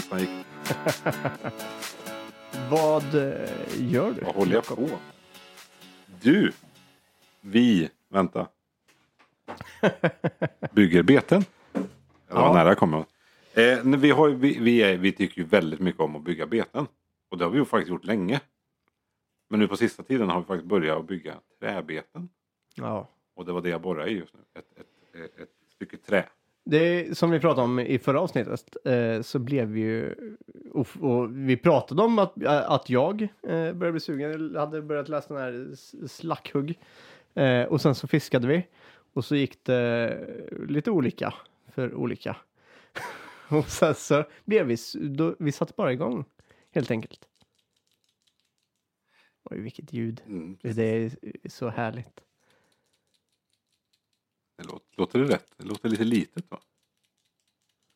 Vad eh, gör du? Vad håller jag på? Du! Vi, vänta. Bygger beten. Det var Ja. nära jag kom. Eh, vi, har, vi, vi, är, vi tycker ju väldigt mycket om att bygga beten. Och det har vi ju faktiskt gjort länge. Men nu på sista tiden har vi faktiskt börjat att bygga träbeten. Ja. Och det var det jag borrade i just nu. Ett, ett, ett, ett stycke trä. Det som vi pratade om i förra avsnittet eh, så blev vi ju och, och vi pratade om att, att jag eh, började bli sugen, hade börjat läsa den här slackhugg eh, och sen så fiskade vi och så gick det lite olika för olika. och sen så blev vi, då, vi satte bara igång helt enkelt. Oj, vilket ljud. Mm. Det är så härligt. Låter, det rätt? Det låter lite litet va?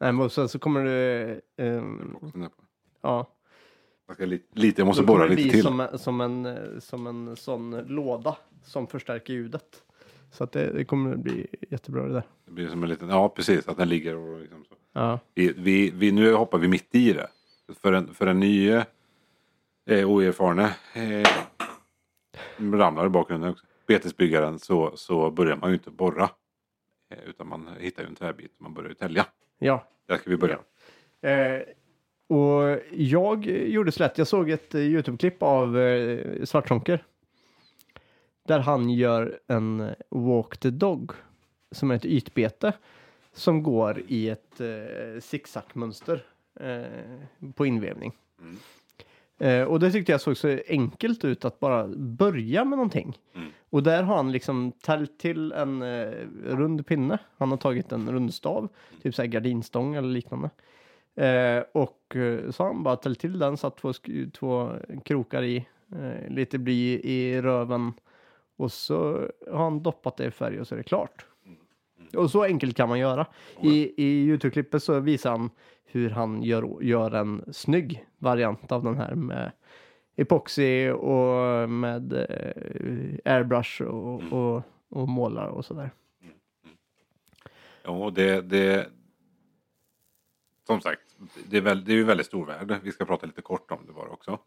Nej, men sen så kommer det, på. ja. Lite, jag måste Då borra lite till. Som, en- som, en, som en sån låda som förstärker ljudet. Så att det, det kommer bli jättebra det där. Det blir som en liten, ja precis, att den ligger och liksom så. Ja, Vi, vi, vi, nu hoppar vi mitt i det. För en, för en ny eh, oerfarne eh, ramlar i bakgrunden också. Betesbyggaren så, så börjar man ju inte borra. Eh, utan man hittar ju en träbit och man börjar ju tälja. ja. Där ska vi börja. Eh, och jag gjorde så lätt. Jag såg ett eh, YouTube-klipp av eh, Svartzonker. Där han gör en eh, walk the dog. Som är ett ytbete. Som går i ett eh, zigzag-mönster. Eh, på invävning. Mm. Eh, och det tyckte jag såg så enkelt ut att bara börja med någonting. Mm. Och där har han liksom täljt till en eh, rund pinne. Han har tagit en rundstav, typ så här gardinstång eller liknande. Eh, och eh, så har han bara täljt till den, satt två, två krokar i, eh, lite bly i röven. Och så har han doppat det i färg och så är det klart. Och så enkelt kan man göra. I, i Youtube-klippet så visar han hur han gör, gör en snygg variant av den här med epoxy och med eh, airbrush och, och, och målar och sådär. Ja, det, det... Som sagt, det är, väl, det är ju väldigt stor värld. Vi ska prata lite kort om det bara också.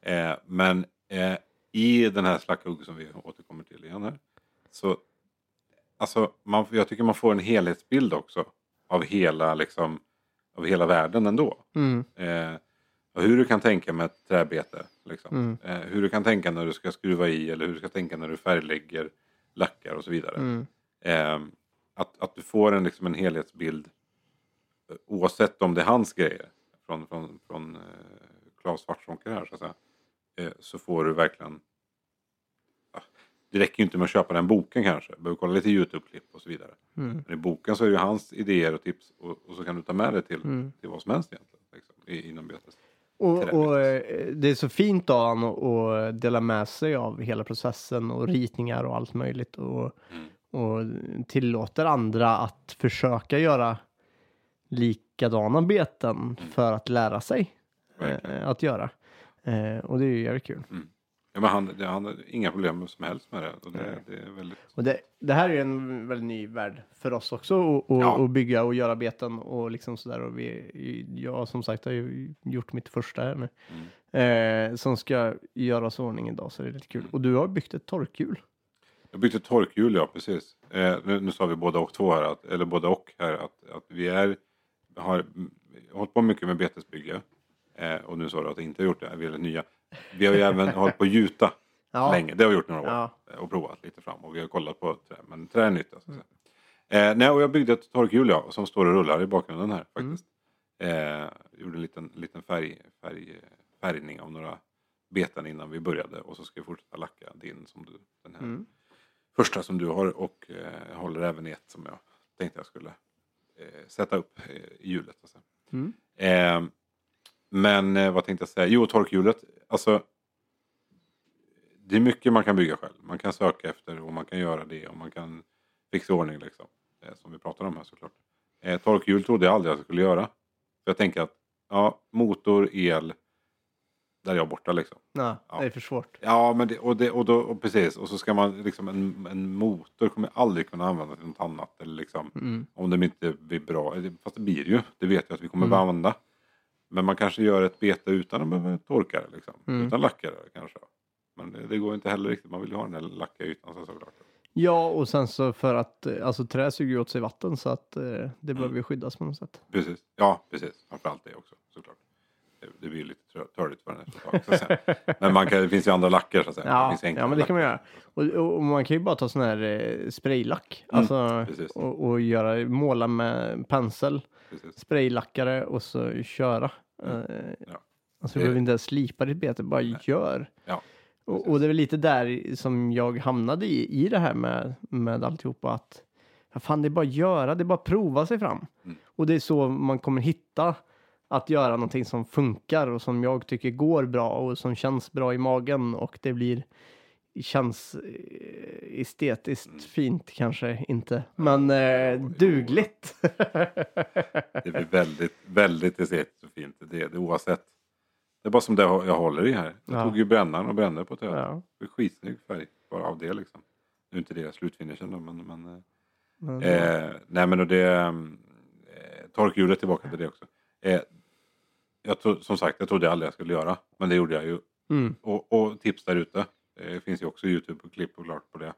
Eh, men eh, i den här slackhugg som vi återkommer till igen här. Så, alltså, man, jag tycker man får en helhetsbild också. Av hela, liksom, av hela världen ändå. Mm, Eh, och hur du kan tänka med ett träbete. Liksom. Mm. Eh, hur du kan tänka när du ska skruva i eller hur du ska tänka när du färglägger, lackar och så vidare. mm, Eh, att, att du får en, liksom en helhetsbild eh, oavsett om det är hans grejer från, från, från eh, Claes Svartzonker här så att säga. Eh, så får du verkligen det räcker ju inte med att köpa den boken kanske. Du behöver kolla lite YouTube-klipp och så vidare. mm, Men i boken så är det ju hans idéer och tips och, och så kan du ta med det till, Mm. till vad som helst egentligen. Liksom, inom betes. Och, och eh, det är så fint av han att- dela med sig av hela processen och ritningar och allt möjligt och, Mm. och tillåter andra att försöka göra likadana beten för att lära sig eh, att göra. Eh, och det är ju jävligt kul. Ja, men han, han har inga problem som helst med det. Och det, det är väldigt... Och det, det här är en väldigt ny värld för oss också att och, Ja. och bygga och göra beten och liksom sådär. Och vi, jag som sagt har ju gjort mitt första här nu. Mm. Eh, som ska göras i ordning idag så det är lite kul. Och du har byggt ett torkhjul. Jag byggde torkhjul, ja precis. Eh, nu, nu sa vi båda och två här, att, eller båda och här, att, att vi är, har mm, hållit på mycket med betesbygge. Eh, och nu sa du att jag inte har gjort det, vi är nya. Vi har ju även hållit på att gjuta Ja. länge, det har vi gjort några år. Ja. eh, Och provat lite fram och vi har kollat på trä, men trä är nytt. Alltså. Eh, nej, och jag byggde ett torkhjul ja, som står och rullar i bakgrunden här faktiskt. Eh, gjorde en liten, liten färg, färg, färgning av några beten innan vi började och så ska vi fortsätta lacka din som du, den här Mm. första som du har och eh, håller även i ett som jag tänkte jag skulle eh, sätta upp eh, i hjulet. Alltså. Mm. Men eh, vad tänkte jag säga? Jo, torkhjulet. Alltså, det är mycket man kan bygga själv. Man kan söka efter och man kan göra det och man kan fixa ordning liksom. Eh, som vi pratar om här såklart. Eh, torkhjul trodde jag aldrig att jag skulle göra. För jag tänker att ja, motor, el, där är jag borta liksom. Nej, Ja. det är för svårt. Ja, men det, och, det, och, då, och precis. Och så ska man liksom en, en motor kommer jag aldrig kunna använda till något annat. Eller liksom, Mm. Om de inte blir bra. Fast det blir ju. Det vet jag att vi kommer Mm. använda. Men man kanske gör ett bete utan att behöva torka det. Liksom. Mm. Utan lackare kanske. Men det, det går inte heller riktigt. Man vill ju ha den där lackiga ytan så såklart. Ja, och sen så för att eh, alltså trä suger ju åt sig vatten så att eh, det behöver Mm. ju skyddas på något sätt. Precis. Ja, precis. Framförallt det också såklart. Det, det blir lite törligt för den säga. Men man kan, det finns ju andra lacker så att säga. Ja, enklare ja, men det kan man lacker. Och, och, man kan ju bara ta sån här eh, spraylack. Mm, Alltså, och, och göra, måla med pensel, Precis. spraylackare och så köra. Mm. Eh, Ja. Alltså du Det- behöver inte ens slipa ditt bete, bara gör. Ja, Och, och det är väl lite där som jag hamnade i, i det här med, med alltihopa att fan det är bara att göra, det är bara att prova sig fram. Mm. Och det är så man kommer hitta att göra någonting som funkar och som jag tycker går bra och som känns bra i magen och det blir känns eh, estetiskt fint kanske inte, men eh, dugligt. Det blir väldigt, väldigt estetiskt och fint. Det, det oavsett. Det är bara som det jag håller i här. Jag Ja. tog ju brännaren och brände på ett öga. ja, Det är skitsnygg färg bara av det liksom. Nu är inte det slutfinishen då men, men eh, men, Eh, nej men och det... Eh, torkhjulet tillbaka till det också. Eh, jag tro, som sagt, jag trodde aldrig jag skulle göra. Men det gjorde jag ju. mm, Och, och tips där ute. Det finns ju också Youtube och klipp och klart på det.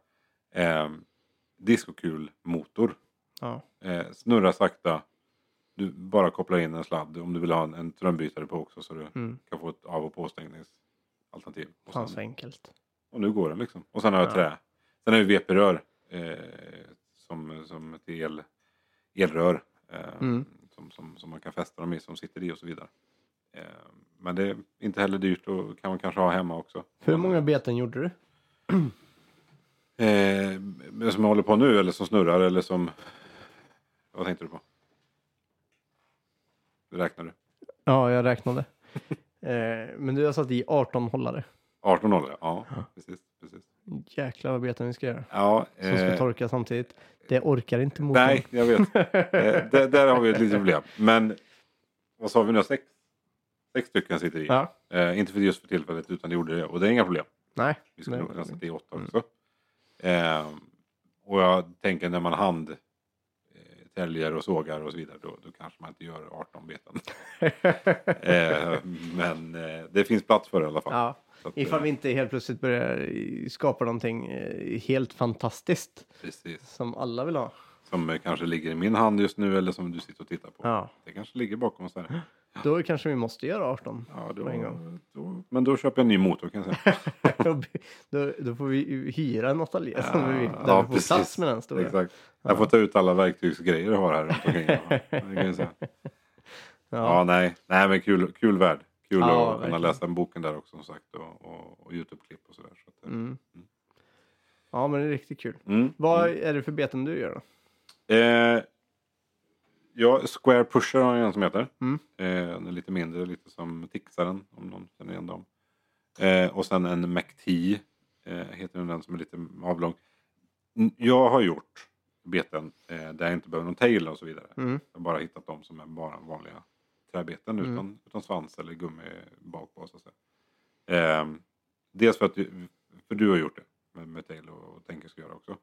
Eh, Diskokul motor. ja, Eh, snurra sakta. Du bara kopplar in en sladd om du vill ha en, en strömbytare på också så du mm, kan få ett av och påstängningsalternativ. Och, sen, så enkelt. och nu går den liksom. Och sen har jag Ja. trä. Sen har vi VP-rör eh, som, som ett el, elrör. Eh, Mm. som, som, som man kan fästa dem i som sitter i och så vidare. Eh, men det är inte heller dyrt och kan man kanske ha hemma också. Hur många beten gjorde du? Eh, som jag håller på nu eller som snurrar eller som... Vad tänkte du på? Du? Ja, jag räknade. eh, men du har satt i 18 hållare. 18 håller jag. Ja, precis. precis. Jäklar vad beten vi ska göra. Ja, Som ska eh, torka samtidigt. Det orkar inte motorn. nej, jag vet. Eh, där, där har vi ett litet problem. Men vad sa vi nu? Sex, sex stycken sitter i. Ja, Eh, inte för just för tillfället utan det gjorde det. Och det är inga problem. nej. Vi skulle kunna sätta i åtta också. Eh, och jag tänker när man hand eh, täljer och sågar och så vidare. Då, då kanske man inte gör 18 beten. eh, men det finns plats för det i alla fall. ja. Att, Ifall eh, vi inte helt plötsligt börjar skapa någonting eh, helt fantastiskt Precis. som alla vill ha. Som kanske ligger i min hand just nu eller som du sitter och tittar på. Ja, Det kanske ligger bakom oss där. Då kanske vi måste göra 18. Ja, då, På en gång. då, men då köper jag en ny motor kan jag säga. då, då får vi hyra en ateljé som vi vill. Där Ja, vi får plats med den stora. Exakt. Jag får ta ut alla verktygsgrejer jag har här runt omkring. Ja. Ja. Ja, nej. nej, men kul, kul värld. Kul Ja, att kunna läsa den boken där också som sagt. Och, och, och Youtube-klipp och sådär. Så eh, Mm. ja, men det är riktigt kul. mm. Vad är det för beten du gör då? Eh, ja, Square Pusher har jag en som heter. Mm. Eh, den är lite mindre, lite som Tixaren om någon känner igen dem. Eh, och sen en McT eh, heter den som är lite avlång. Jag har gjort beten eh, där jag inte behöver någon tail och så vidare. Mm. Jag har bara hittat dem som är bara vanliga träbeten Mm. utan, utan svans eller gummi bak på. Så att säga. Eh, dels för att du, för du har gjort det med, med tail och, och tänker ska göra också.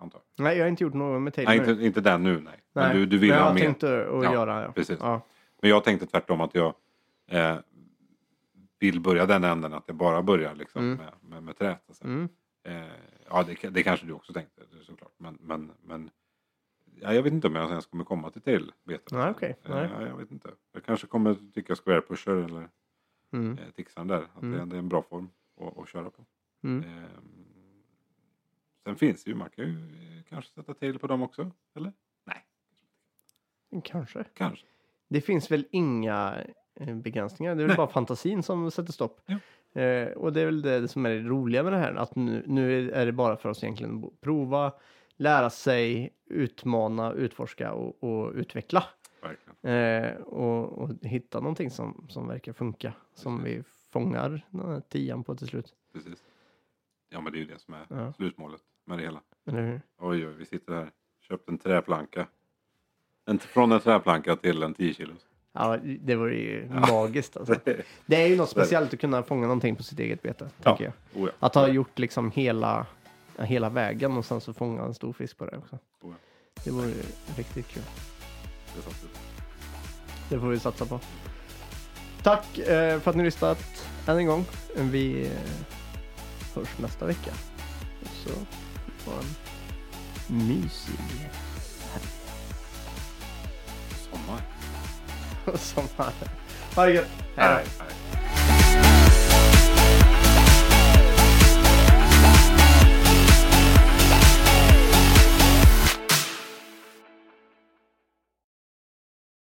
Antar jag. Nej, jag har inte gjort något med Nej, Taylor. inte, inte den nu nej. Nej, Men du, du vill men jag ha mer. tänkt att, att Ja, göra. Ja. precis. Ja. Men jag tänkte tvärtom att jag eh, vill börja den änden att jag bara börjar liksom Mm. med, med, med trät. Alltså. Mm. Eh, ja, det, det kanske du också tänkte såklart. Men, men, men ja, jag vet inte om jag ens kommer komma till tailbetet. Nej, okej. Eh, Nej. ja, jag vet inte. Jag kanske kommer tycka square pusher eller Mm. eh, tixan där. Att Mm. det, det är en bra form att, att köra på. Mm. Sen finns det ju, man kan ju eh, kanske sätta tail på dem också. Eller? Nej, Kanske. kanske. Det finns väl inga eh, begränsningar. Det är väl Nej. bara fantasin som sätter stopp. Ja. Eh, och det är väl det som är det roliga med det här. Att nu, nu är det bara för oss egentligen att prova, lära sig, utmana, utforska och, och utveckla. Eh, och, och hitta någonting som, som verkar funka. Som vi fångar den här tian på till slut. Precis. Ja men det är ju det som är Ja. slutmålet med det hela. Hur? Oj, oj, vi sitter här. Köpt en träplanka. En, från en träplanka till en 10 kilos. Ja, det var ju magiskt alltså. Det är ju något speciellt att kunna fånga någonting på sitt eget bete, tänker jag. Oh, ja. Att ha gjort liksom hela, ja, hela vägen och sen så fånga en stor fisk på det också. Oh, ja. Det vore riktigt kul. Det. Det får vi satsa på. tack eh, för att ni lyssnat än en gång. Vi eh, hörs nästa vecka. Så får en mysig Sommar. sommar. Ha det gött. Hej då. Nej, nej.